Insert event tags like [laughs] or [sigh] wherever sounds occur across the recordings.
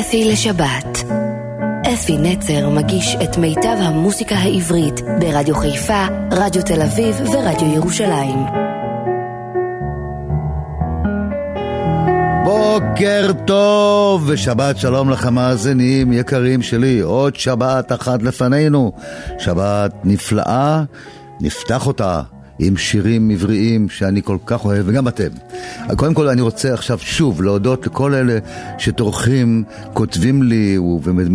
אפי לשבת. אפי נצר מגיש את מיטב המוסיקה העברית ברדיו חיפה, רדיו תל אביב ורדיו ירושלים. בוקר טוב ושבת שלום לכם מאזינים יקרים שלי, עוד שבת אחת לפנינו, שבת נפלאה, נפתח אותה עם שירים עבריים שאני כל כך אוהב, וגם אתם. קודם כל אני רוצה עכשיו שוב להודות לכל אלה שטורחים, כותבים לי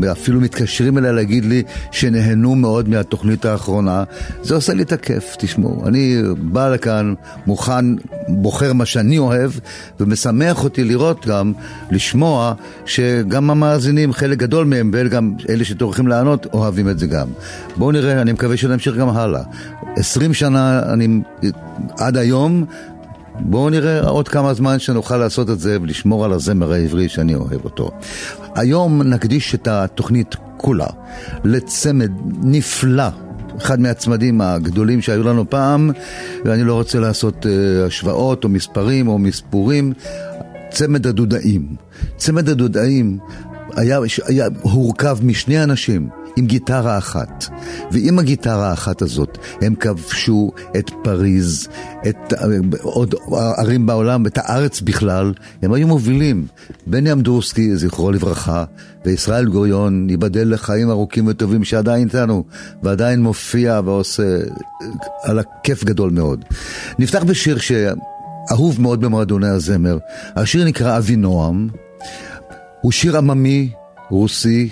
ואפילו מתקשרים אליי להגיד לי שנהנו מאוד מהתוכנית האחרונה. זה עושה לי את הכיף, תשמעו. אני בא לכאן מוכן, בוחר מה שאני אוהב, ומשמח אותי לראות גם, לשמוע, שגם המאזינים, חלק גדול מהם, וגם אלה שטורחים לענות, אוהבים את זה גם. בואו נראה, אני מקווה שנמשיך גם הלאה. עשרים שנה אני עד היום, בואו נראה עוד כמה זמן שנוכל לעשות את זה ולשמור על הזמר העברי שאני אוהב אותו. היום נקדיש את התוכנית כולה לצמד נפלא. אחד מהצמדים הגדולים שהיו לנו פעם, ואני לא רוצה לעשות uh, השוואות או מספרים או מספורים. צמד הדודאים. צמד הדודאים היה, היה הורכב משני אנשים. עם גיטרה אחת. ועם הגיטרה האחת הזאת הם כבשו את פריז, את עוד ערים בעולם, את הארץ בכלל. הם היו מובילים. בני אמדורסקי, זכרו לברכה, וישראל גוריון, ייבדל לחיים ארוכים וטובים שעדיין איתנו, ועדיין מופיע ועושה על הכיף גדול מאוד. נפתח בשיר שאהוב מאוד במועדוני הזמר. השיר נקרא אבינועם. הוא שיר עממי, רוסי,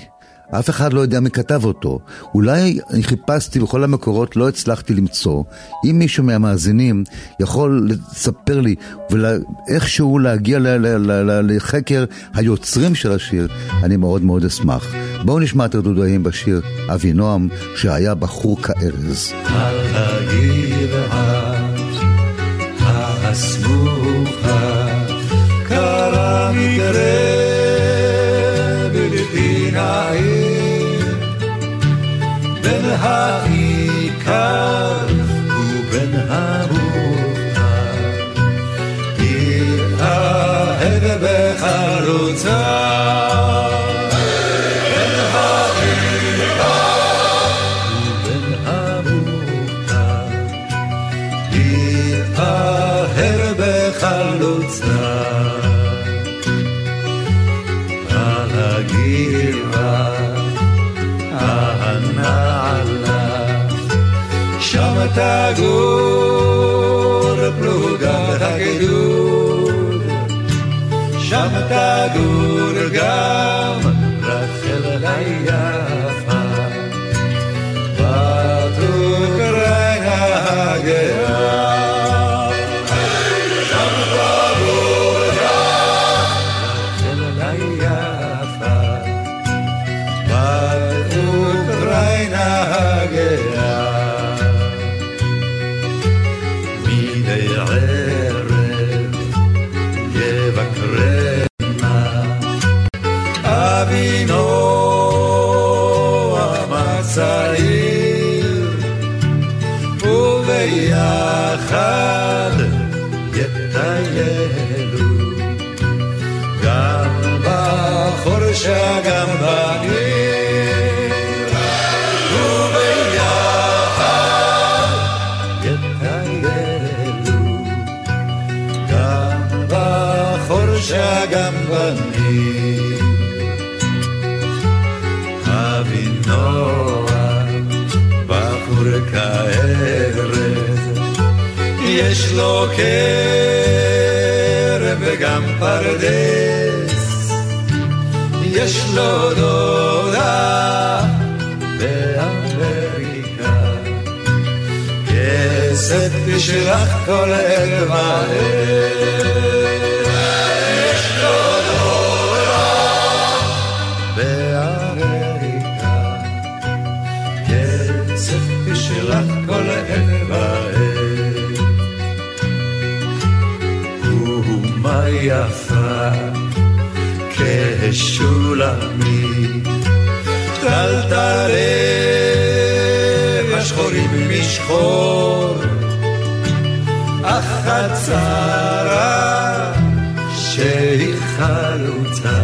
אף אחד לא יודע מי כתב אותו. אולי אני חיפשתי בכל המקורות, לא הצלחתי למצוא. אם מישהו מהמאזינים יכול לספר לי ואיכשהו להגיע לחקר היוצרים של השיר, אני מאוד מאוד אשמח. בואו נשמע את הדודאים בשיר אבינועם, שהיה בחור כארז. הסמוכה קרה מקרה העיקר ובין המוכר. יתאהב בחלוצה תגור לו כרם וגם פרדס, יש לו דודה באמריקה, כסף תשלח כל עת יפה כשולמית. טלטלי השחורים משחור, אך הצרה שהיא חלוצה,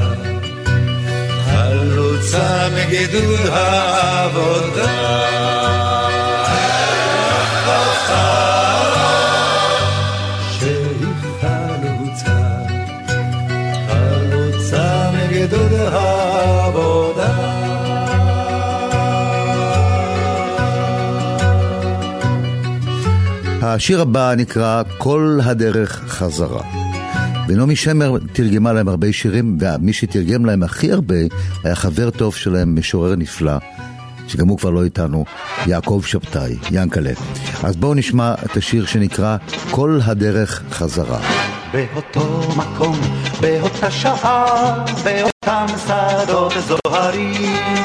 חלוצה מגדוד העבודה. השיר הבא נקרא כל הדרך חזרה. ונעמי שמר תרגמה להם הרבה שירים, ומי שתרגם להם הכי הרבה היה חבר טוב שלהם, משורר נפלא, שגם הוא כבר לא איתנו, יעקב שבתאי, ינקלה. אז בואו נשמע את השיר שנקרא כל הדרך חזרה. באותו מקום, באותה שעה, באותם שדות זוהרים,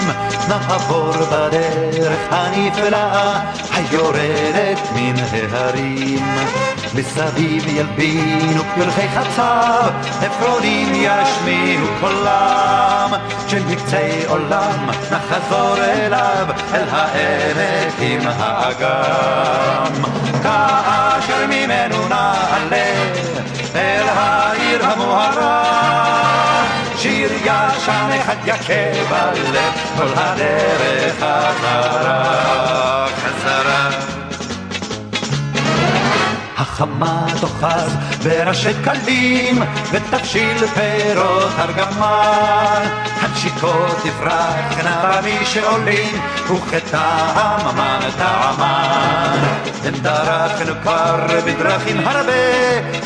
נעבור בדרך הנפלאה, היורדת מן ההרים. מסביב ילבינו פרחי חצב, עפרונים ישמיעו קולם, של מקצה עולם נחזור אליו, אל העמק עם האגם. כאשר ממנו נעלה אל העיר המוארה, שיר ישן אחד יכה בלב, כל הדרך חזרה, חזרה. החמה תאחז בראשי קלים ותבשיל פירות ארגמן. הנשיקות תפרחנה במי שעולים וכטעם המן טעמן הם דרכנו כבר בדרכים הרבה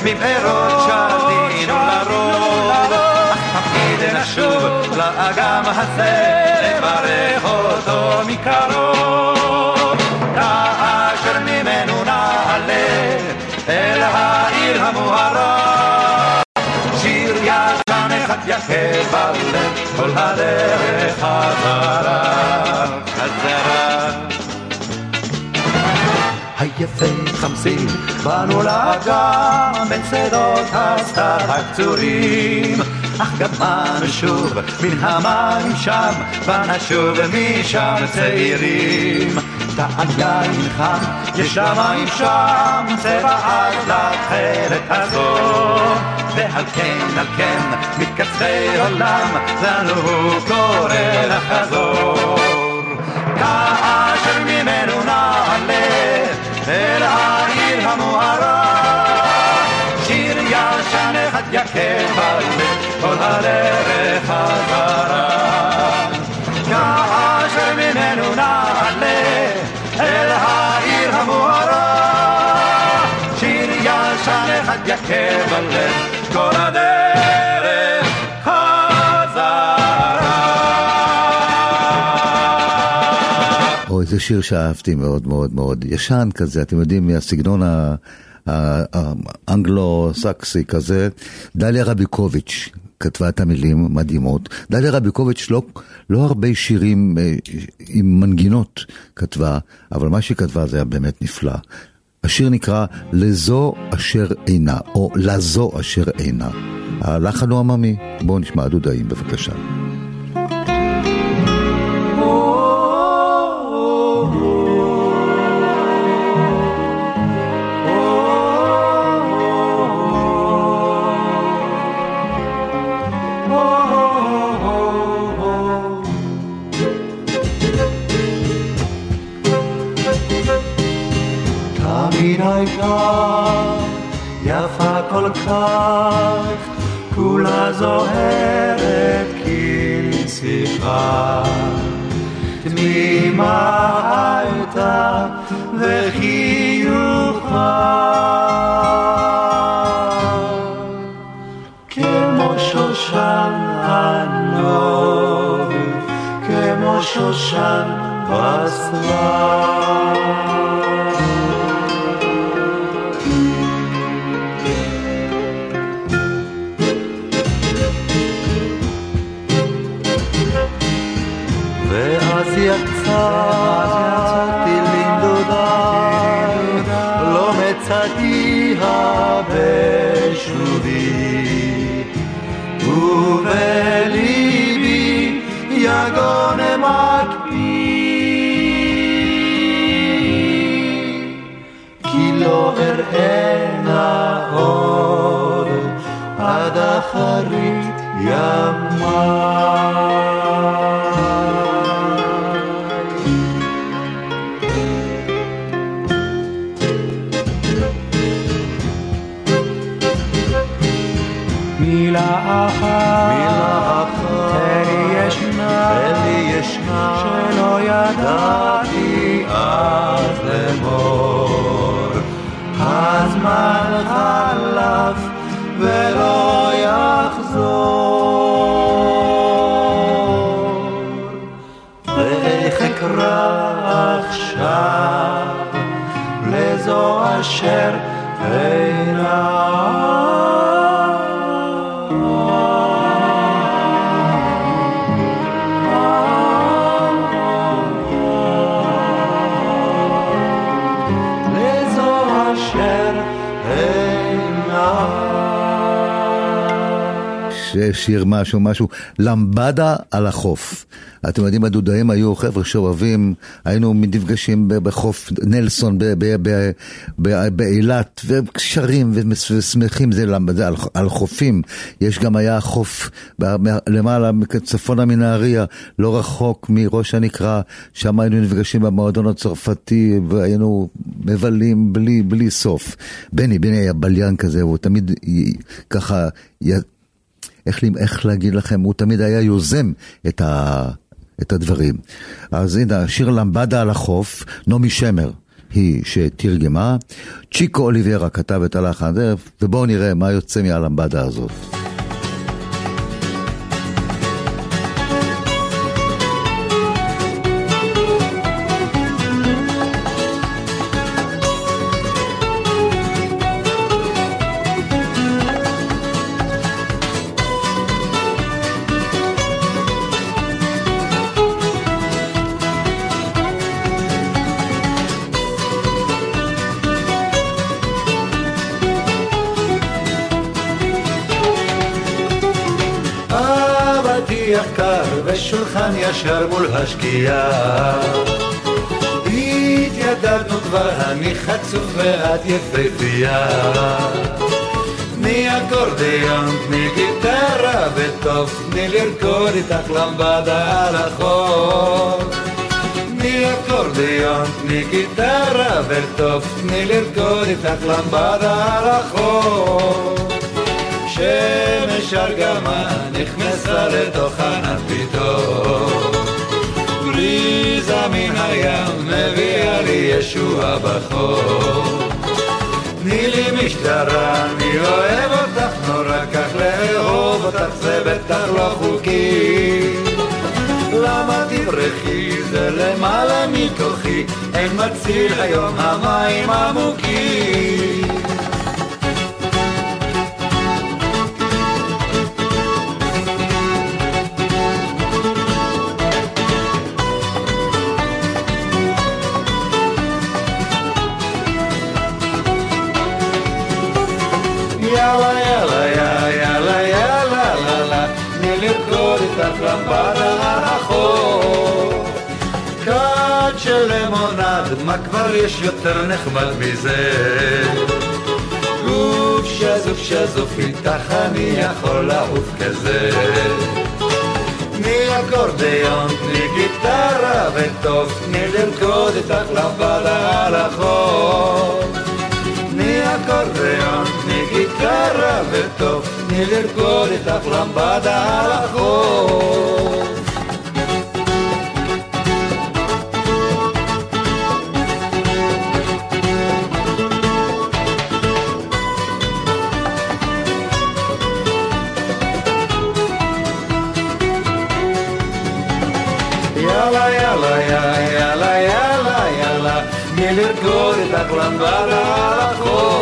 מבארות שתינו לרוב אך תמיד נשוב לאגם הזה לברך אותו מקרוב כאשר ממנו נעלה אל העיר המוארה. שיר ישן אחד יכה בלב, כל הדרך חזרה, חזרה. היפה חמסים, באנו לאגם בין שדות הסתר הקצורים. אך גם אנו שוב מן המים שם, ונשוב משם צעירים. טעם יין חם, יש למים שם, צבע עד לתכלת הזאת. ועל כן, על כן, מקצרי עולם, לנו הוא קורא לחזור. כאשר ממנו נעלה אל העיר המוארה, יכה בלב, כל הדרך חזרה. כאשר ממנו נעלה אל העיר המוארה, שיר ישן אחד יכה בלב, כל הדרך חזרה. או איזה שיר שאהבתי מאוד מאוד מאוד, ישן כזה, אתם יודעים, מהסגנון האנגלו-סקסי כזה, דליה רביקוביץ' כתבה את המילים מדהימות. דליה רביקוביץ' לא, לא הרבה שירים אה, עם מנגינות כתבה, אבל מה שהיא כתבה זה היה באמת נפלא. השיר נקרא לזו אשר אינה, או לזו אשר אינה. הלחן הוא עממי. בואו נשמע דודאים בבקשה. כך, כולה זוהרת כנסיכה. תמימה הייתה וחיוכה, כמו שושן הנוב, כמו שושן בסתיו. יצאתי לנדודיי, לא מצאתיה בשובי, ובליבי יגון מקפיא, כי לא אראנה עוד עד אחרית ימיי. אשר אינה שיר משהו, משהו, למבדה על החוף. אתם יודעים, הדודאים היו חבר'ה שאוהבים, היינו נפגשים בחוף נלסון באילת, ושרים ושמחים זה על, על חופים. יש גם היה חוף למעלה, צפונה מנהריה, לא רחוק מראש הנקרה, שם היינו נפגשים במועדון הצרפתי, והיינו מבלים בלי, בלי סוף. בני, בני היה בליין כזה, הוא תמיד ככה... איך, איך להגיד לכם, הוא תמיד היה יוזם את, ה, את הדברים. אז הנה, השיר למבדה על החוף, נעמי שמר. היא שתרגמה, צ'יקו אוליברה כתב את הלחן, ובואו נראה מה יוצא מהלמבדה הזאת. ישר מול השקיעה. התיידדנו כבר, אני חצוף ואת יפהפייה. תני אקורדיון, תני גיטרה וטוב, תני לרקוד איתך למבדה על החור. תני אקורדיון, תני גיטרה וטוב, תני לרקוד איתך למבדה על החור. שמש ארגמה נכנסה לתוך ענן פתאום. מן הים מביאה לי ישוע בחור. תני לי משטרה, אני אוהב אותך נורא, כך לאהוב אותך זה בטח לא חוקי. למה תברחי, זה למעלה מכוחי, אין מציל היום המים עמוקים. מה כבר יש יותר נחמד מזה? גוף שזוף שזוף איתך אני יכול לעוף כזה. תני אקורדיון, תני גיטרה וטוב, תני לרקוד איתך לבדה על החוף. תני אקורדיון, תני גיטרה וטוב, תני לרקוד איתך לבדה על החוף. החור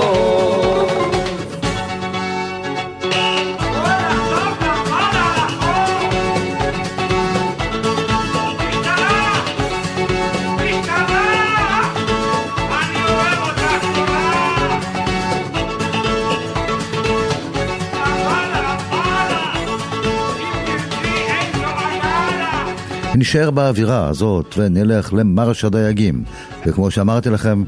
נשאר באווירה הזאת ונלך למרש הדייגים. וכמו שאמרתי לכם,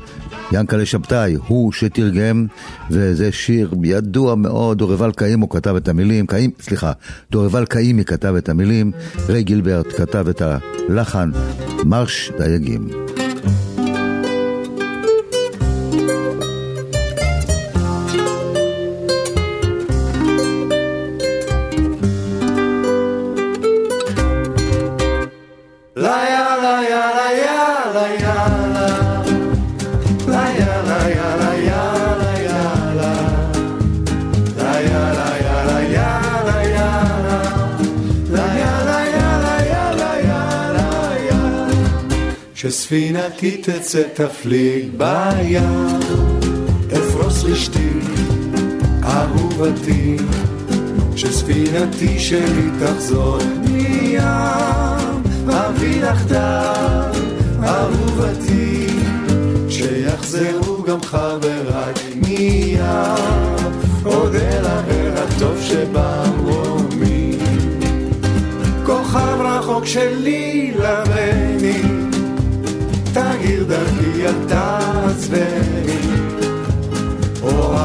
ינקלה שבתאי הוא שתרגם, וזה שיר ידוע מאוד, דורבל קאימו כתב את המילים, קאים, סליחה, דורבל קאימי כתב את המילים, ריי גילברט כתב את הלחן, מרש דייגים. שספינתי תצא תפליג בים, אפרוס רשתי, אהובתי, שספינתי שלי תחזור מים, אביא לך דם, אהובתי, שיחזרו גם חבריי מים, עוד אל האל הטוב שבמרומי. כוכב רחוק שלי לבני,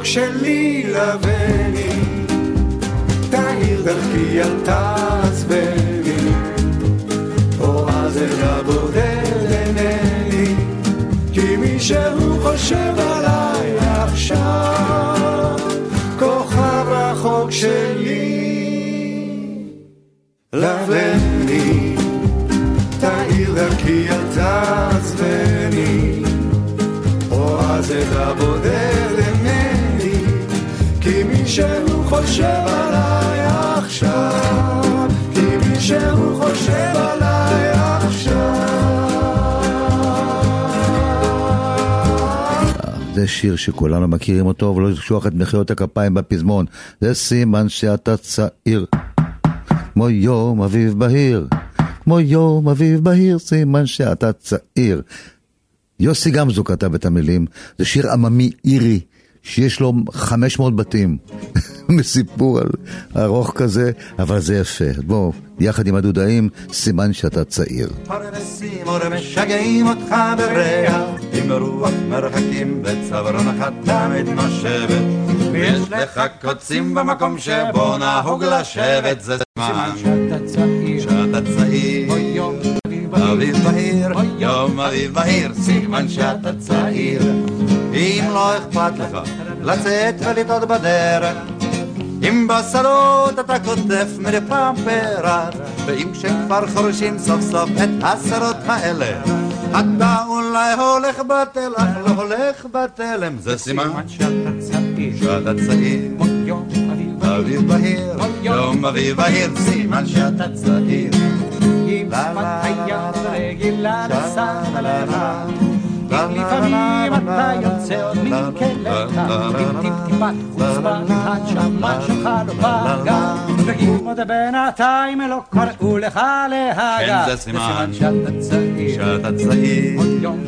רחוק שלי לבני. תאיר דרכי אל תעצבני אור הזרע בודד אינני. כי מישהו חושב עליי עכשיו כוכב רחוק שלי. לבני זה שיר שכולנו מכירים אותו, ולא לשכוח את מחיאות הכפיים בפזמון. זה סימן שאתה צעיר, כמו יום אביב בהיר, כמו יום אביב בהיר, סימן שאתה צעיר. יוסי גמזו כתב את המילים, זה שיר עממי אירי, שיש לו 500 בתים, [laughs] מסיפור על ארוך כזה, אבל זה יפה. בואו, יחד עם הדודאים, סימן שאתה צעיר. פרנסים ומשגעים אותך בריח, עם רוח מרחקים בצווארונך תמיד נושבת. ויש לך קוצים במקום שבו נהוג לשבת, זה זמן שאתה צעיר, אביב בהיר, יום אביב בהיר, סימן שאתה צעיר. אם לא אכפת לך לצאת ולטעות בדרך, אם בשדות אתה קוטף מדי פעם פרח, ואם כשכבר חורשים סוף סוף את השדות האלה, אתה אולי הולך בתל, אך לא הולך בתלם, זה סימן שאתה צעיר, שאתה צעיר. אביב בהיר, יום אביב בהיר, סימן שאתה צעיר. היד רגילה לסחת לך אם לפעמים אתה יוצא עוד מכליך אם טיפ-טיפת חוצפה הנשמה שלך לא פגע ואם עוד בינתיים לא קראו לך להגה זה סימן שאתה צעיר שאתה צעיר. עוד יום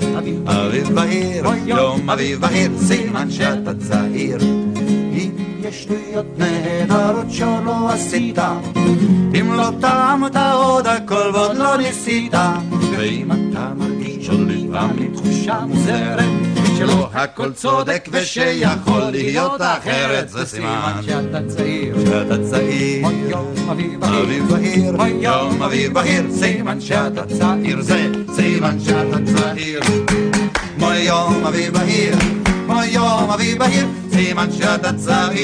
אביב בהיר, יום אביב בהיר, סימן שאתה צעיר. שטויות נהדרות שלא עשית, אם לא טעמת עוד הכל ועוד לא ניסית, ואם אתה מרגיש עוד לפעמים תחושה מוזרת, שלא הכל צודק ושיכול להיות אחרת, זה סימן שאתה צעיר שאתה צעיר. עוד יום אביב בהיר בהיר, יום אביב בהיר, סימן שאתה צעיר, זה סימן שאתה צעיר. כמו יום אביב בהיר, כמו יום אביב בהיר, סימן שאתה צעיר.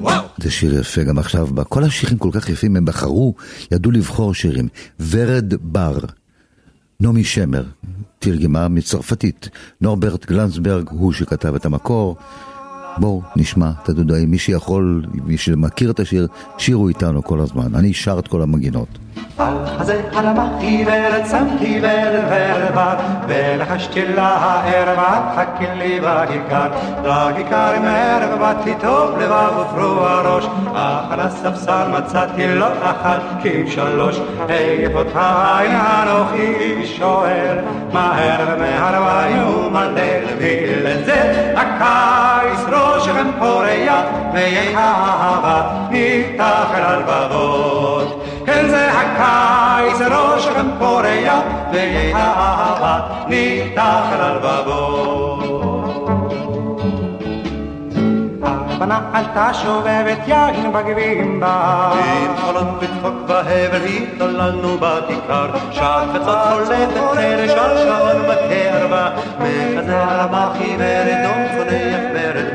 וואו. זה שיר יפה גם עכשיו, כל השירים כל כך יפים, הם בחרו, ידעו לבחור שירים. ורד בר, נעמי שמר, תרגמה מצרפתית, נורברט גלנסברג הוא שכתב את המקור. בואו נשמע את הדודאים, מי שיכול, מי שמכיר את השיר, שירו איתנו כל הזמן. אני שר את כל המגינות. הזה הלמחתי ורצמתי ולבר ולחשתי לערב חכי לי בכיכר לכיכר מערב באתי טוב לבב ופרוע ראש אך על הספסל מצאתי לא אחת כי שלוש. היפות העין אנוכי שואל מהר ומהרווין ומלדל ולזה הקיץ ראשכם פורח ויהיה אהבה מתחת על בבות. כן זה הקיץ, ראש לא גם פורח, והאהבה ניתח ללבבות. בנחל תשובבת יין בגבים בה. עם חלום וצחוק והבל התעללנו בכיכר, שחצות חולפת חרש על שעון בקרבה, מחזר המחי ורדום צונח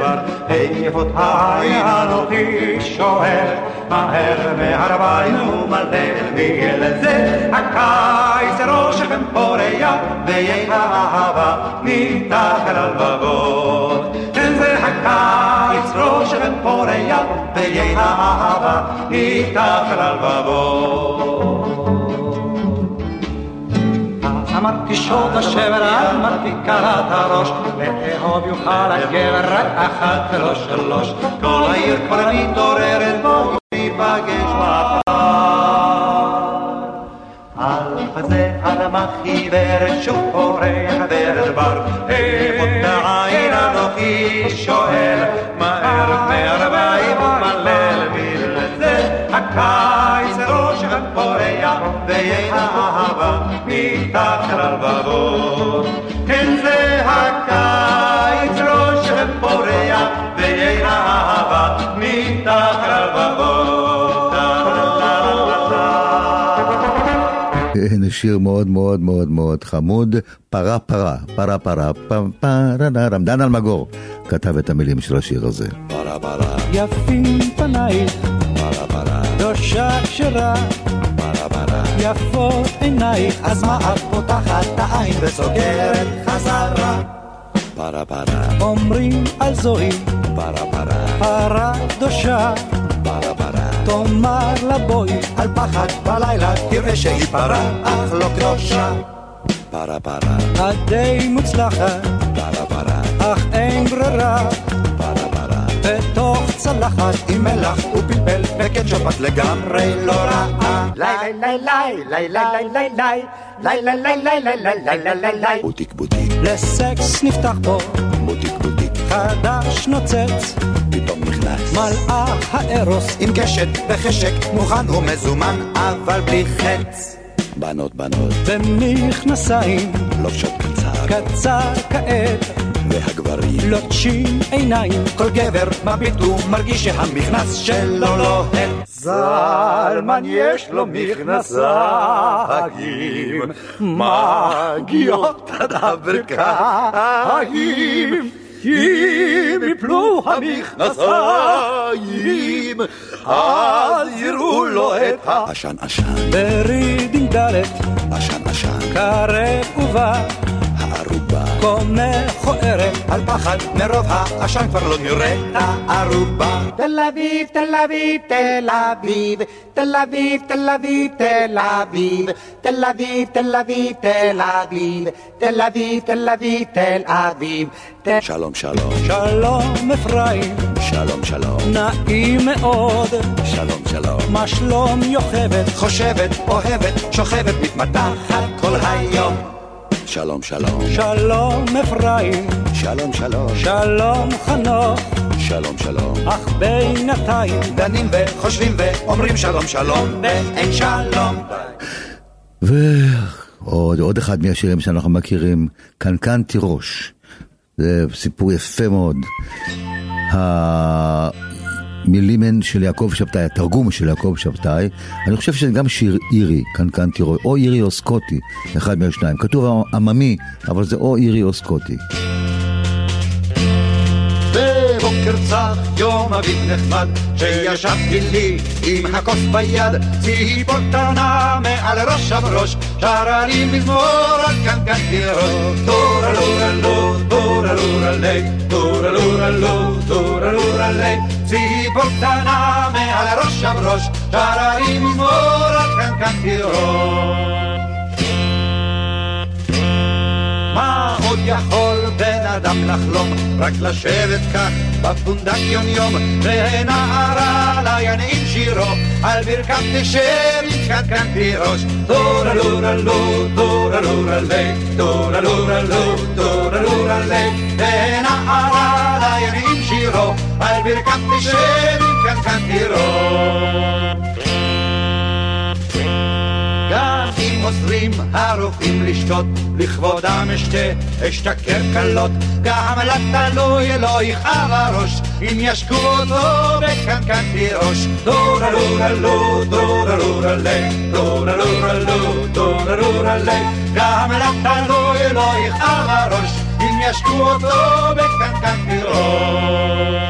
כבר עקבותיי אנוכי שואל מהר מהרביים ומלבל בגלל זה הקיץ ראשכם פורח ויהיה האהבה מתחת הלבבות כן זה הקיץ ראשכם פורח ויהיה האהבה מתחת הלבבות אמרתי שוד השבר, אמרתי קרת הראש, לאהוב יוכל הגבר רק אחת ולא שלוש. כל העיר כבר מתעוררת, בואו ניפגש בפעם. על חזה אדמה חיוורת, שוב פורח ורד בר, איכות העין אנוכי שואל, האהבה נפתח אל הלבבות. כן זה הקיץ ראש פורח, נפתח אל הלבבות. הנה שיר מאוד מאוד מאוד מאוד חמוד, פרה פרה, פרה פרה, פם פרה דן אלמגור כתב את המילים של השיר הזה. פרה פרה, יפים פנייך, פרה פרה, ראשה כשרה, פרה פרה, יפות עינייך, אז מה את פותחת את העין וסוגרת חזרה? פרה פרה, אומרים על זוהי פרה פרה, פרה קדושה, פרה פרה, תאמר לה בואי, על פחד בלילה תראה שהיא פרה, אך לא קדושה. פרה פרה, את די מוצלחת, פרה פרה, אך אין ברירה, פרה פרה, צלחת עם מלח ופלפל וקטשופ את לגמרי לא רעה. לי לי לי לי לי לי לי לי לי לי לי לי לי לי לי לי בוטיק בוטיק, לסקס נפתח בו, בוטיק בוטיק, חדש נוצץ, פתאום נכנס, מלאך הארוס, עם קשת וחשק מוכן ומזומן אבל בלי חץ. בנות בנות, במכנסיים, לובשות קצר, קצר כעת, והגברים, לוטשים עיניים, כל גבר מביט ומרגיש שהמכנס שלו לוהט. זלמן יש לו מכנסיים, מגיעות עד הברכיים. אם יפלו המכנסיים, אז יראו לו את ה... עשן עשן, ברידינג ד', עשן עשן, קרב ובא, כה מכוערת, על פחד מרוב העשן כבר לא נראה הערובה. תל אביב, תל אביב, תל אביב, תל אביב, תל אביב, תל אביב, תל אביב, תל אביב, תל אביב, תל אביב, תל אביב, תל אביב. שלום שלום, שלום אפרים, שלום שלום, נעים מאוד, שלום שלום, מה שלום יוכבת, חושבת, אוהבת, שוכבת, מתמתחת כל היום. שלום שלום, שלום אפרים, שלום שלום, שלום חנוך, שלום שלום, אך בינתיים דנים וחושבים ואומרים שלום שלום ואין שלום. ועוד עוד אחד מהשירים שאנחנו מכירים, קנקן תירוש. זה סיפור יפה מאוד. המילים הן של יעקב שבתאי, התרגום של יעקב שבתאי. אני חושב שזה גם שיר אירי, קנקן תירוש, או אירי או סקוטי, אחד מהשניים. כתוב עממי, אבל זה או אירי או סקוטי. בבוקר צח יום אביב נחמד שישבתי לי עם הכוס ביד ציפור קטנה מעל ראש הבראש שרה לי מזמור על קנקן תירוש טורה לורה לו טורה לורה לי לורה לו לורה לי τίποτα να με αλλά ρώσια μπρος ταραριμ μόρα καν καν Μα ο διαχόλ בן אדם לחלום? רק לשבת כך בפונדק יום יום ונערה לה ינעים שירו על ברכת תשב עם קנקן תירוש טורה לורה לו טורה לורה לי טורה לורה לו טורה לורה לי ונערה לה ינעים שירו על ברכת תשב עם קנקן תירוש. אוסרים הרופאים לשתות, לכבודם אשתה, אשתכר קלות, גם לתלוי לא יכאב הראש, אם ישקו אותו בקנקן תירוש. דורלורלו, דורלורלה, דורלורלו, דורלורלה, גם לתלוי לא יכאב הראש, אם ישקו אותו בקנקן תירוש.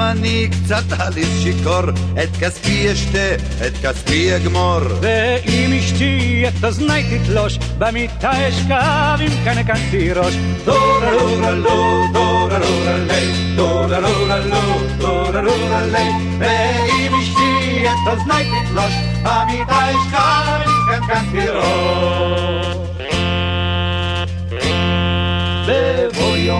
ואם אני קצת הליס שיכור, את כספי אשתה, את כספי אגמור. ואם אשתי את אוזני תתלוש, במיטה אשכב עם קנקן תירוש. דורלורלו, דורלורלי, דורלורלו, דורלורלי. ואם אשתי את אוזני תתלוש, במיטה אשכב עם קנקן תירוש.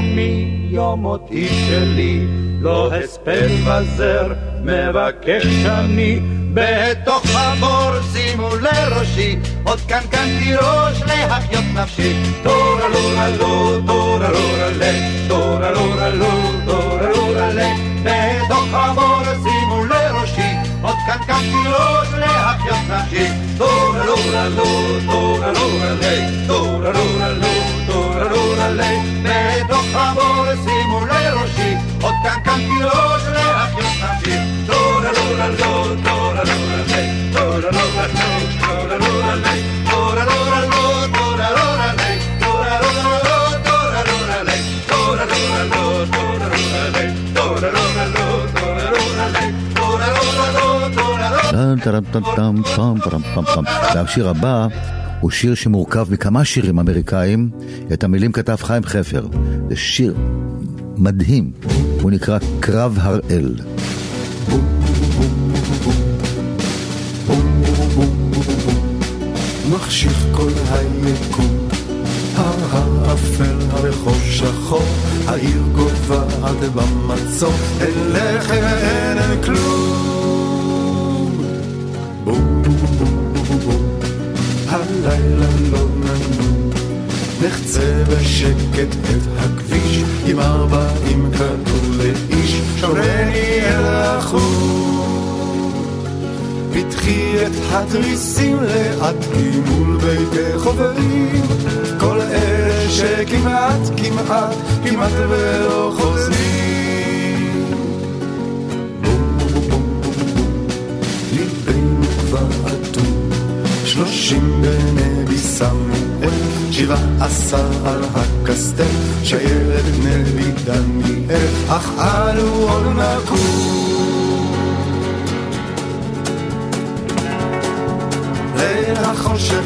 בבוא יומי, יום מותי שלי, לא הספד וזר, מבקש אני. בתוך הבור שימו לראשי, עוד קנקן תירוש להחיות נפשי. טורלורלו, טורלורלי, טורלורלו, טורלורלי. בתוך הבור שימו לראשי, עוד קנקן תירוש להחיות נפשי. טורלורלו, טורלורלי, טורלורלו, טורלורלי. בתוך הבור שימו לראשי, עוד קנקן תירוש להחיות נפשי. טורלורלי. טורלורלו, טורלורלי, טורלורלו, טורלורלי. טורלורלו, טורלורלי. טם, טם, טם, טם, טם, טם, טם. והשיר הבא הוא שיר שמורכב מכמה שירים אמריקאים. את המילים כתב חיים חפר. זה שיר מדהים, הוא נקרא קרב הראל. מחשיך כל היקום, ההר אפל, הרחוב שחור, העיר גובעת במצור, אין לחם אין כלום. בום בום בום, הלילה לא ננום, נחצה בשקט את הכביש, עם ארבעים כדור לאיש, שורני אל החור. פתחי את התריסים לאט היא מול ביתי חברים כל אלה שכמעט, כמעט, כמעט ולא חוזרים שלושים בנבי סמואל שבעה עשר על הקסטל שיירת נבי דניאל אך אנו עוד נקום ליל החושך,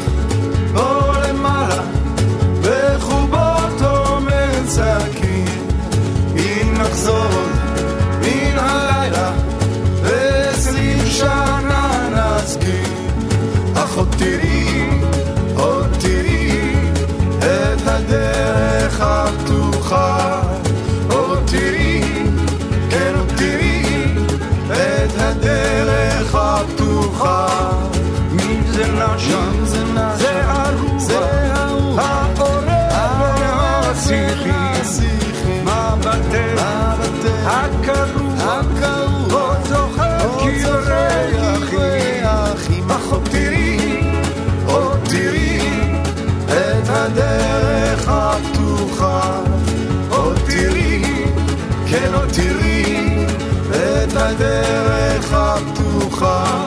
הפתוחה.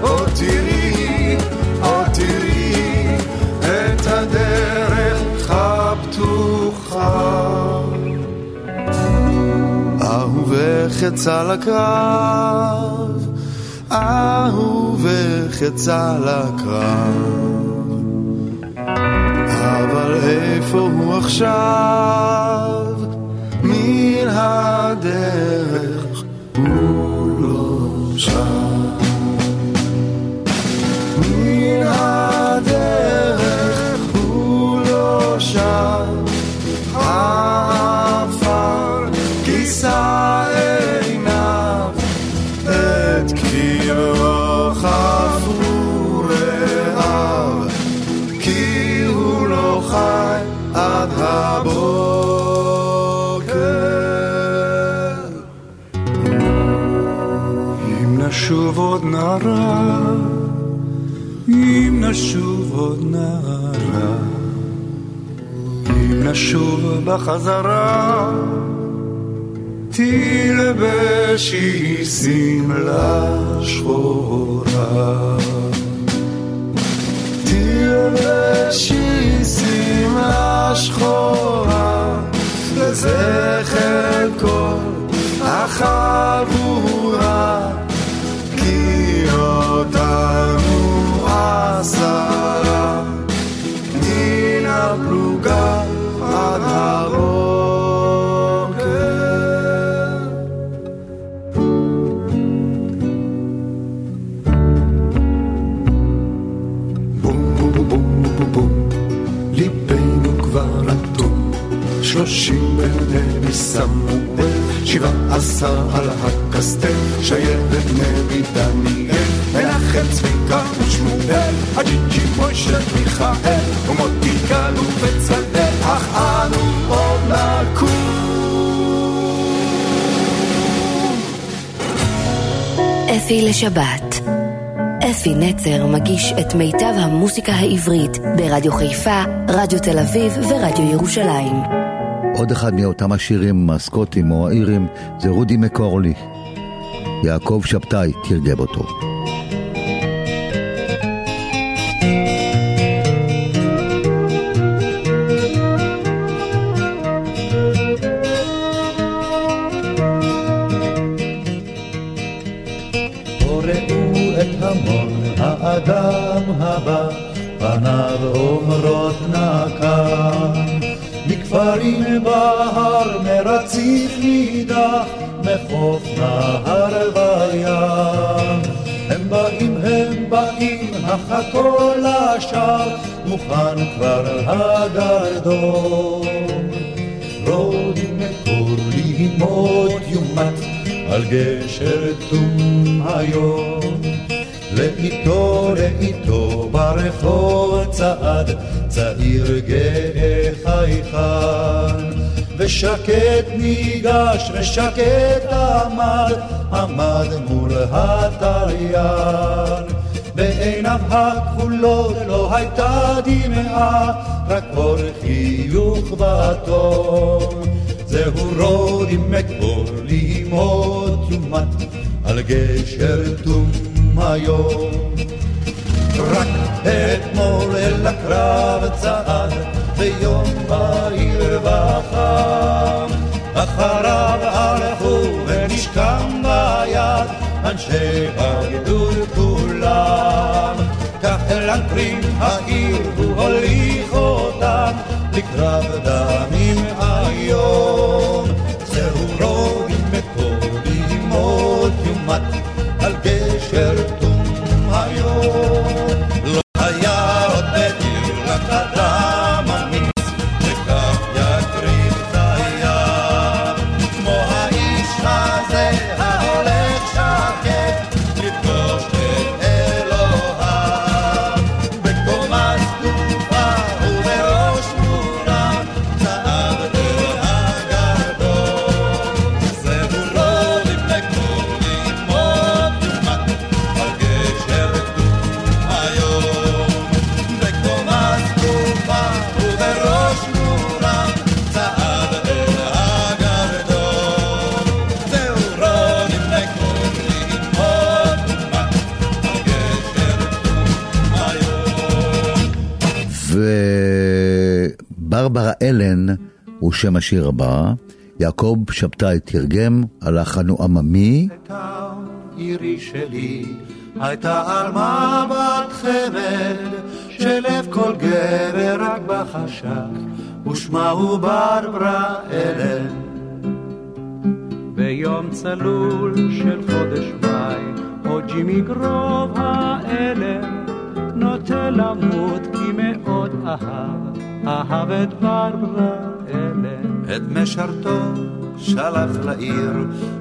עוד תראי, עוד תראי, את הדרך הפתוחה. אהובך יצא לקרב, אהובך יצא לקרב. אבל איפה הוא עכשיו? מן הדרך הוא עפר, כיסה עיניו את קברו חפרו רעב, כי הוא לא חי עד הבוקר. אם נשוב עוד נערה, אם נשוב עוד נערה נשוב בחזרה, תלבשי שמלה שחורה. תלבשי שמלה שחורה, לזכר כל החבורה, כי אותנו עשרה, מן הפלוגה שלושים בני סמואל, שבעה עשר לשבת. אפי נצר מגיש את מיטב המוסיקה העברית ברדיו חיפה, רדיו תל אביב ורדיו ירושלים. עוד אחד מאותם השירים הסקוטים או האירים זה רודי מקורלי. יעקב שבתאי תרגם אותו. ושקט ניגש ושקט עמד עמד מול התליין בעיניו הכחולות לא הייתה דמעה רק אור חיוך בתום זהו רודי מקור לימות יומת על גשר תום היום. רק אתמול אל הקרב צעד ביום בהיר וחם. אחריו הלכו ונשכם ביד אנשי הגדול כולם. כך אל אנקרים העיר הוא הוליך אותם לקרב דמים היום. וברברה אלן הוא שם השיר הבא. יעקב שבתאי תרגם, הלחן הוא עממי. עירי שלי, הייתה עלמה בת חמד, שלב כל גבר רק בחשק, ושמה הוא ברברה אלן. ביום צלול של חודש מאי, או ג'ימי גרוב האלם, נוטה למות כי מאוד אהב, אהב את ברברה אלן. את משרתו שלח לעיר,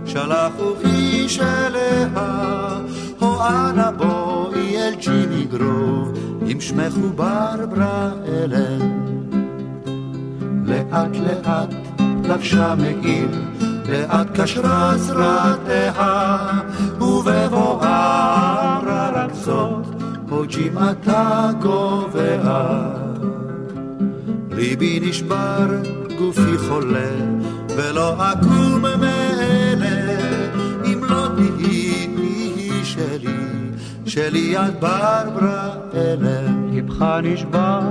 שלח וחיש אליה, הו אנא בואי אל ג'ימי גרוב, עם שמך הוא ברברה אלן. לאט לאט לבשה מעיל, לאט קשרה זרעתיה, ובבואה חודשים אתה קובע. ליבי נשבר, גופי חולה, ולא אקום מאלה, אם לא תהיי שלי, שלי יד ברברה אלה. ליבך נשבר,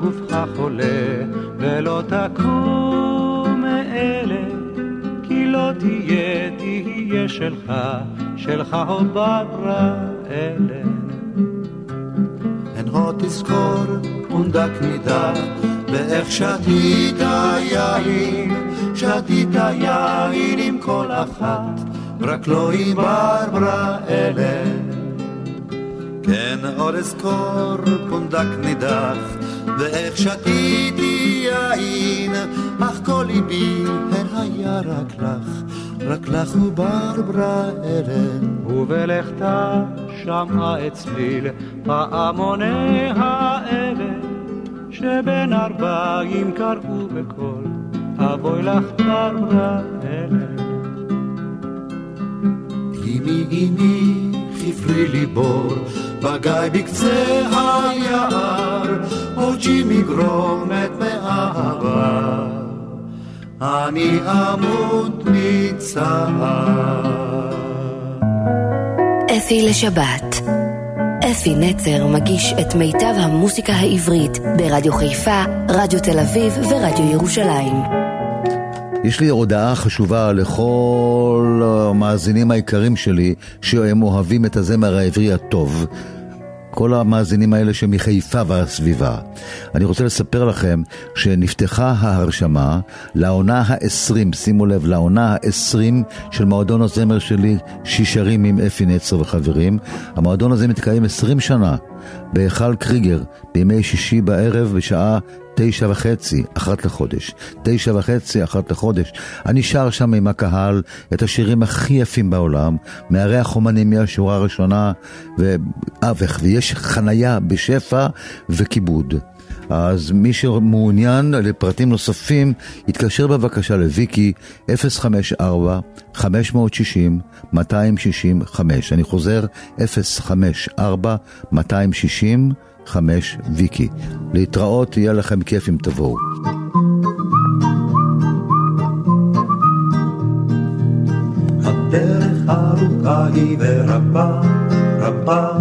גופך חולה, ולא תקום מאלה, כי לא תהיה, תהיה שלך, שלך או ברברה אלה. הו תזכור פונדק נידח, ואיך שתית יין, שתית יין עם כל אחת, רק לא עם ברברה אלה. כן, עוד אזכור פונדק נידח, ואיך שתיתי יין, אך כל ליבי היה רק לך, רק לך וברברה אלה. ובלכתה שמעה את צליל פעמוני האבן, שבין ארבעים קראו בקול, אבוי לך ברברה אלה. אמי אמי חפרי לי בור, בגיא בקצה היער, עוד ג'ימי גרומת מאהבה, אני אמות מצער. אפי לשבת. אפי נצר מגיש את מיטב המוסיקה העברית ברדיו חיפה, רדיו תל אביב ורדיו ירושלים. יש לי הודעה חשובה לכל המאזינים היקרים שלי שהם אוהבים את הזמר העברי הטוב. כל המאזינים האלה שמחיפה והסביבה. אני רוצה לספר לכם שנפתחה ההרשמה לעונה ה-20, שימו לב, לעונה ה-20 של מועדון הזמר שלי, שישרים עם אפי נצר וחברים. המועדון הזה מתקיים 20 שנה בהיכל קריגר, בימי שישי בערב בשעה תשע וחצי, אחת לחודש. תשע וחצי, אחת לחודש. אני שר שם עם הקהל את השירים הכי יפים בעולם, מארח אומנים מהשורה הראשונה, ואבך, ויש חנייה בשפע וכיבוד. אז מי שמעוניין לפרטים נוספים, יתקשר בבקשה לוויקי 054-560-265. אני חוזר, 054-260-265 ויקי. להתראות, יהיה לכם כיף אם תבואו. הדרך ארוכה היא ורבה, רבה,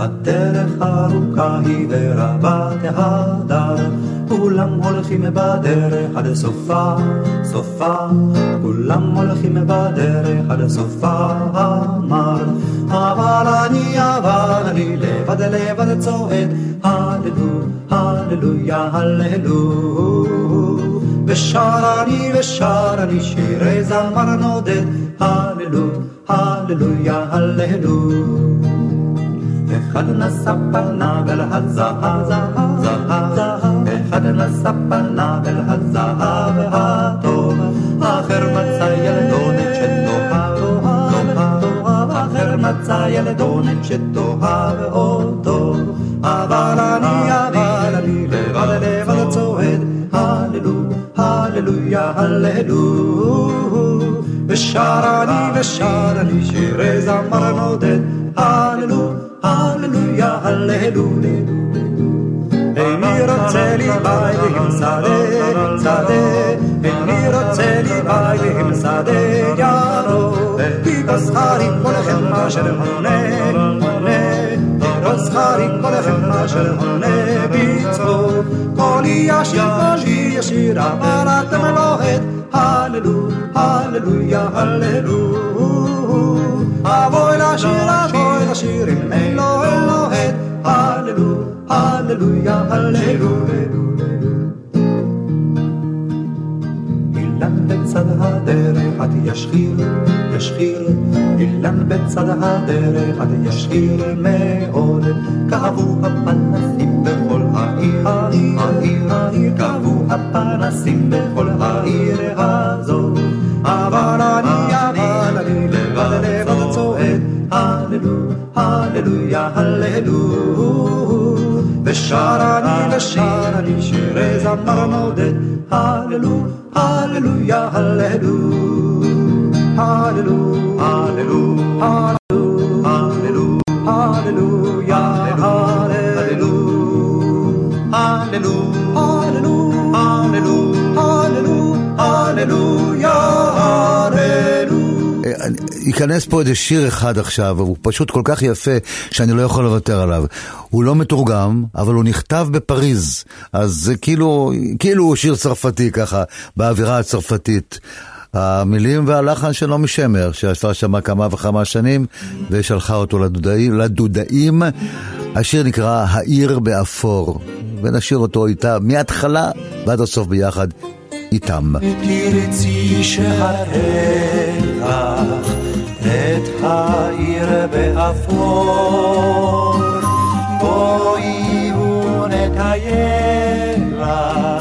הדרך ארוכה היא ורבה תהדר, כולם הולכים בדרך עד סופה, סופה, כולם הולכים בדרך עד סופה, אמר, אבל אני, אבל אני לבד לבד צועד, הללו, הללויה, הללו. ושר אני ושר אני שירי זמר נודד, הללו, הללויה, הללו. אחד נשא פניו אל הזהב, זהב, אחד נשא פניו אל הזהב הטוב, אחר מצא ילדונת שתאהב, תאהב, אחר מצא ילדונת שתאהב אותו, אבל אני, אבל אני לבד לבד צועד, הללו, הללויה, הללו. ושר אני ושר אני שירי זמר נודד, הללו, הללויה, הללו. איני רוצה לי ביי ועם שדה, שדה, איני רוצה לי ביי ועם שדה ירו, כי בשכרי כל לכם אשר הונה, הונה, בשכרי כל לכם אשר הונה בצחוק, קולי ישיר, קולי ישיר, אבל אתם לא עת, הללו, הללויה, הללו. אבוי לשיר, אבוי לשיר, אם אין לו אלוהת, הללו, הללויה, הללו. אילן בצד הדרך עד ישחיר, ישחיר, אילן בצד הדרך עד ישחיר מאוד, כאבו הפנסים בכל העיר, העיר, העיר, כאבו הפנסים בכל העיר הזאת, אבל אני, הללויה, הללו. ושר אני ושר אני שירי זמר נודד, הללו, הללויה, הללו. הללו, הללו, הללו, הללו, הללויה, הללו. ייכנס פה איזה שיר אחד עכשיו, הוא פשוט כל כך יפה שאני לא יכול לוותר עליו. הוא לא מתורגם, אבל הוא נכתב בפריז, אז זה כאילו, כאילו הוא שיר צרפתי ככה, באווירה הצרפתית. המילים והלחן של נעמי שמר, שישבה שם כמה וכמה שנים ושלחה אותו לדודאים. לדודאים. השיר נקרא העיר באפור, ונשאיר אותו איתה מההתחלה ועד הסוף ביחד איתם. תרצי את העיר באפור, בואי ונטייל לה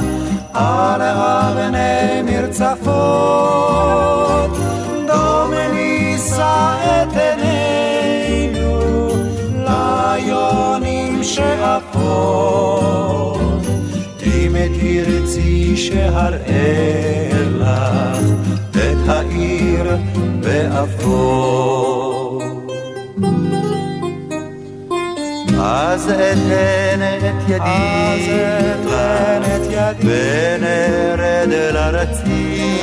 על אבני מרצפות, דום נישא את עינינו ליונים שאפות, אם תרצי שהראה לך את העיר ואף פה. אז אתן את ידי, ונרד לארצי,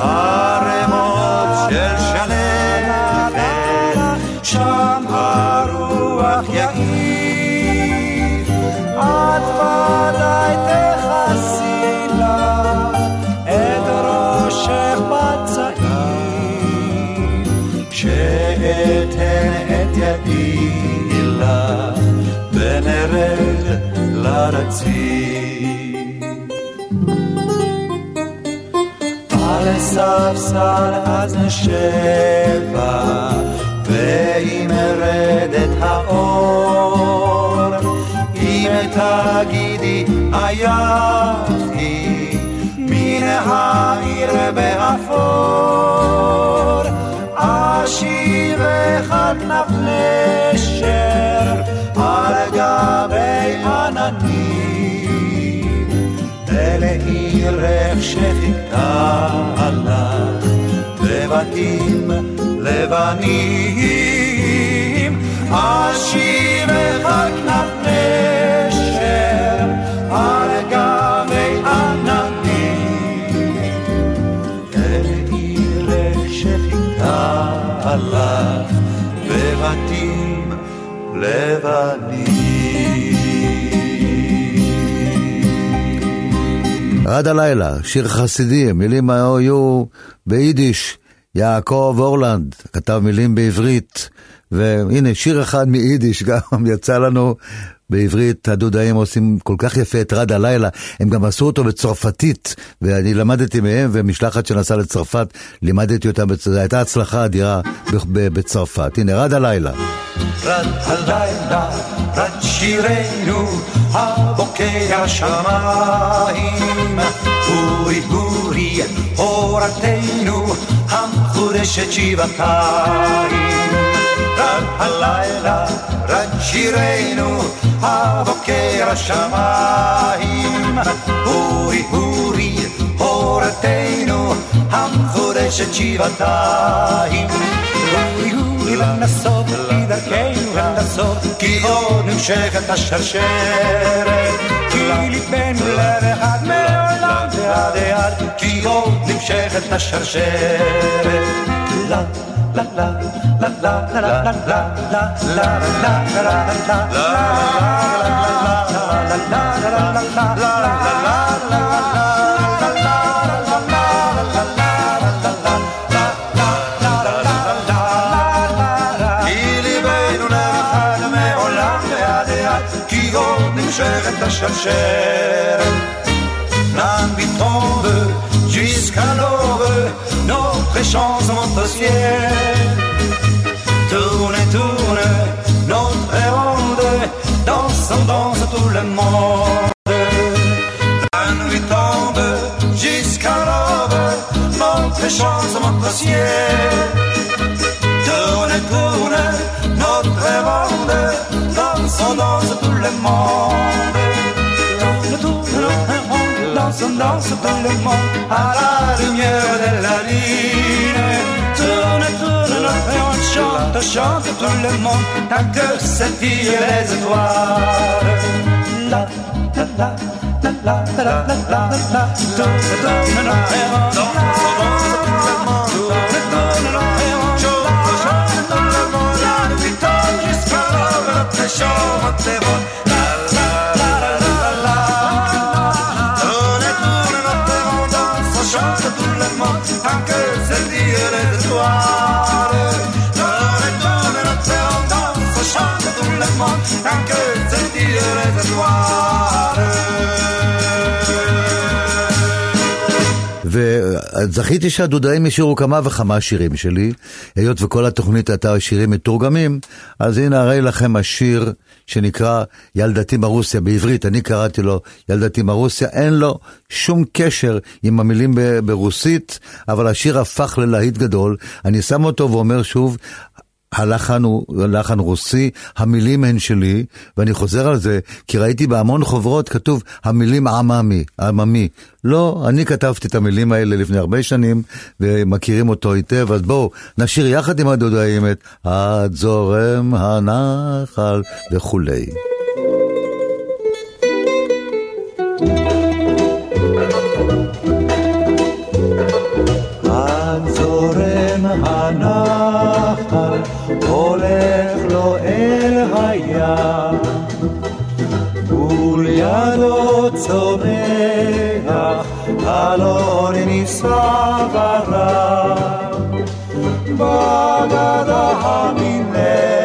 ערמות של שלם, כן, שם הרוח יגיד. לרציף על ספסל אז נשבע, ואם ארד את האור, אם תגידי עייפתי מן העיר באפור, אשיבך כנף נשר שחיכתה לך בבתים לבנים, אשיבך כנף נשר על גבי עננים, ולעירך שחיכתה לך בבתים לבנים. עד הלילה, שיר חסידי, מילים היו ביידיש. יעקב אורלנד כתב מילים בעברית, והנה שיר אחד מיידיש [laughs] גם יצא לנו בעברית, הדודאים עושים כל כך יפה את רד הלילה, הם גם עשו אותו בצרפתית, ואני למדתי מהם, ומשלחת שנסעה לצרפת, לימדתי אותם, זו הייתה הצלחה אדירה בצרפת. הנה, רד הלילה. רד הלילה, רד שירנו, הבוקע שמיים. אורי אורי, אורתנו, המחודשת שבעתיים. רד הלילה, רד שירנו, הבוקע שמיים. אורי אורי, אורתנו, המחודשת שבעתיים. אורי אורי, לנסות כי דרכנו לנסות, כי עוד נמשכת השרשרת. כי ליבנו אחד מעולם ועד עד, כי עוד נמשכת השרשרת. השלשלת au ciel. Tourne, tourne, notre ronde, dansons, danse tout le monde. Tourne, tourne, notre ronde, dansons, danse tout le monde, à la lumière de la lune. Tourne, tourne, notre ronde, chante, chante tout le monde, tant que s'attire les étoiles. La, la, la, la, شام تبان Chante le monde tant que c'est dire on danse, chante le monde וזכיתי שהדודאים השאירו כמה וכמה שירים שלי, היות וכל התוכנית הייתה שירים מתורגמים, אז הנה הרי לכם השיר שנקרא ילדתי מרוסיה בעברית, אני קראתי לו ילדתי מרוסיה, אין לו שום קשר עם המילים ברוסית, אבל השיר הפך ללהיט גדול. אני שם אותו ואומר שוב, הלחן הוא לחן רוסי, המילים הן שלי, ואני חוזר על זה, כי ראיתי בהמון חוברות כתוב המילים עממי, עממי. לא, אני כתבתי את המילים האלה לפני הרבה שנים, ומכירים אותו היטב, אז בואו, נשאיר יחד עם הדודאים את עד זורם הנחל וכולי. הולך ולידו צומח אלון נישא ברם, בגדה המנגד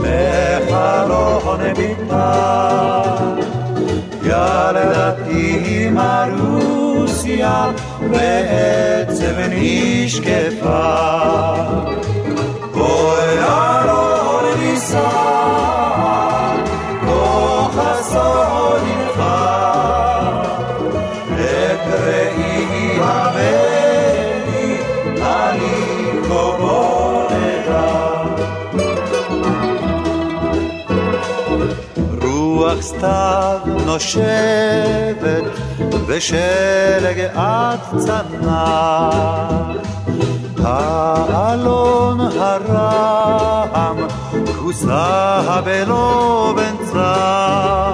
בחלון ביתה, ילדתי מרוסיה בעצב נשקפה. סתיו נושבת ושלג עד צנח האלון הרם כוסה בלא בן צח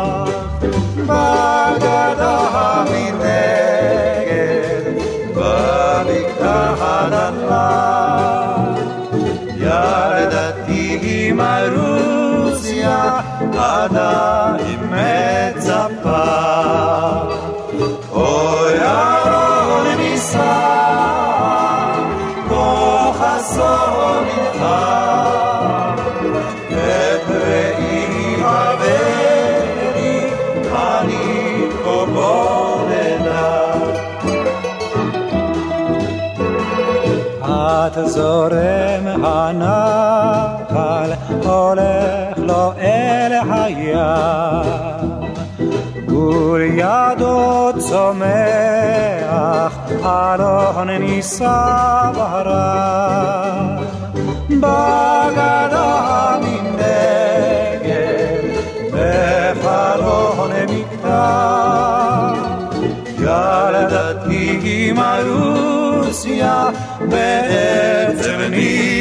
זורם הנחל, הולך לו אל הים. ולידו צומח אלון נישא בהרם. בגדה מנגד, בחלון מקטע, ילדתי מרוסיה בעצם Germany.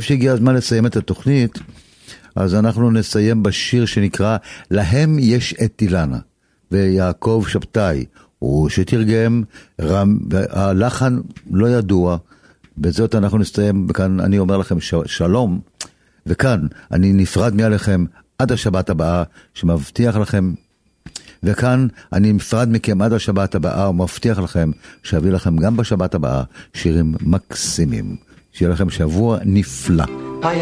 חושב שהגיע הזמן לסיים את התוכנית, אז אנחנו נסיים בשיר שנקרא "להם יש את אילנה", ויעקב שבתאי, הוא שתרגם, רם, הלחן לא ידוע, בזאת אנחנו נסיים, וכאן אני אומר לכם ש- שלום, וכאן אני נפרד מעליכם עד השבת הבאה, שמבטיח לכם וכאן אני נפרד מכם עד השבת הבאה ומבטיח לכם שאביא לכם גם בשבת הבאה שירים מקסימים. שיהיה לכם שבוע נפלא. בים,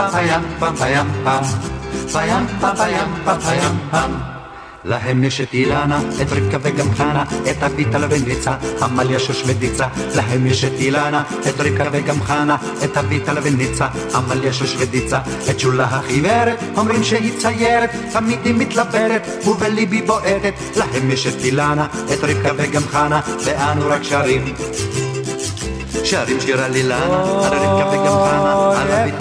בים, בים, בים. להם יש את אילנה, את רבקה וגם חנה, את אביטל וניצה, עמליה שושבדיצה. להם יש את אילנה, את רבקה וגם חנה, את אביטל וניצה, עמליה שושבדיצה. את שולה החיוורת, אומרים שהיא ציירת, תמיד היא מתלבטת, ובליבי בועטת. להם יש את אילנה, את רבקה וגם חנה, ואנו רק שרים. שרים שיר על אילנה, על רבקה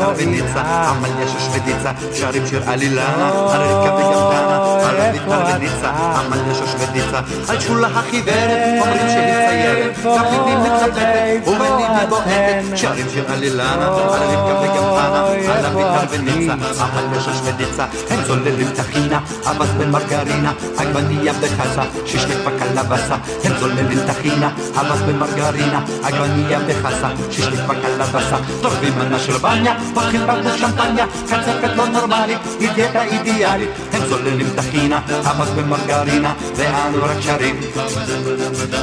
על אביטל וניצה, עמליה שושבדיצה. שרים שיר על אילנה, על רבקה וגם חנה, על אביטל וניצה, עמליה שושבדיצה. על שולה החיוורת, אומרים שהיא ציירת, היא מתלבטת, ובליבי בועטת. שרים שיר על אילנה, על רבקה וגם חנה, על אביטל וניצה, עמליה שושבדיצה. הם זוללים טחינה, אבס במרגרינה, עגבנייה בחסה, שישלק בקלבסה. הם זוללים טחינה, אבס במרגרינה, עגבנייה בחסה, שישלק בקלבסה. טורבים מנה של בניה, פותחים בקבוק שמפניה, קצפת לא נורמלית, היא דיאטה אידיאלית. הם זוללים טחינה, אבס במרגרינה, ואנו רק שרים.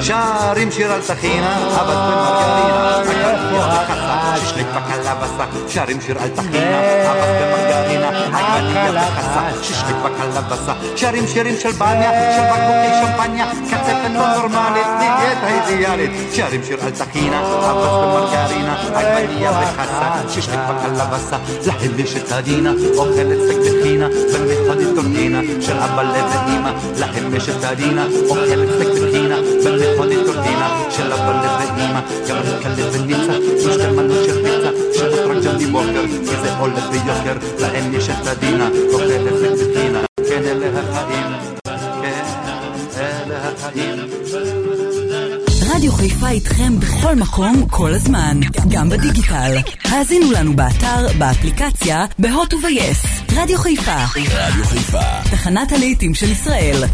שרים שיר על טחינה, אבס במרגרינה, עגבנייה בחסה, שישלק בקלבסה. שרים שיר על טחינה, אבס במרגרינה, עגבנייה בחסה, שישלק בקלבסה. שרים שירים של בניה, של בקבוקי שמפניה, קצפת לא נורמלית, דיאטה אידיאלית. שרים שיר על טחינה, אבס במרגרינה, עגבנייה בחסה, שישלק בקלבסה. להם יש את הדינה, אוכלת סטייק בטחינה, במכונית טורטינה של אבא לב ואימא. להם יש את הדינה, אוכלת סטייק בטחינה, במכונית טורטינה של אבא לב ואימא. גם רבקה וניצה, עם שתי מנות של פיצה, של רק ג'וני ווקר, כי זה הולך ביוקר. להם יש את הדינה, אוכלת בטחינה. כן, אלה החיים, כן, אלה החיים. רדיו חיפה איתכם בכל מקום, כל הזמן, גם בדיגיטל. האזינו לנו באתר, באפליקציה, בהוט וביס. רדיו חיפה. רדיו חיפה. תחנת הלהיטים של ישראל.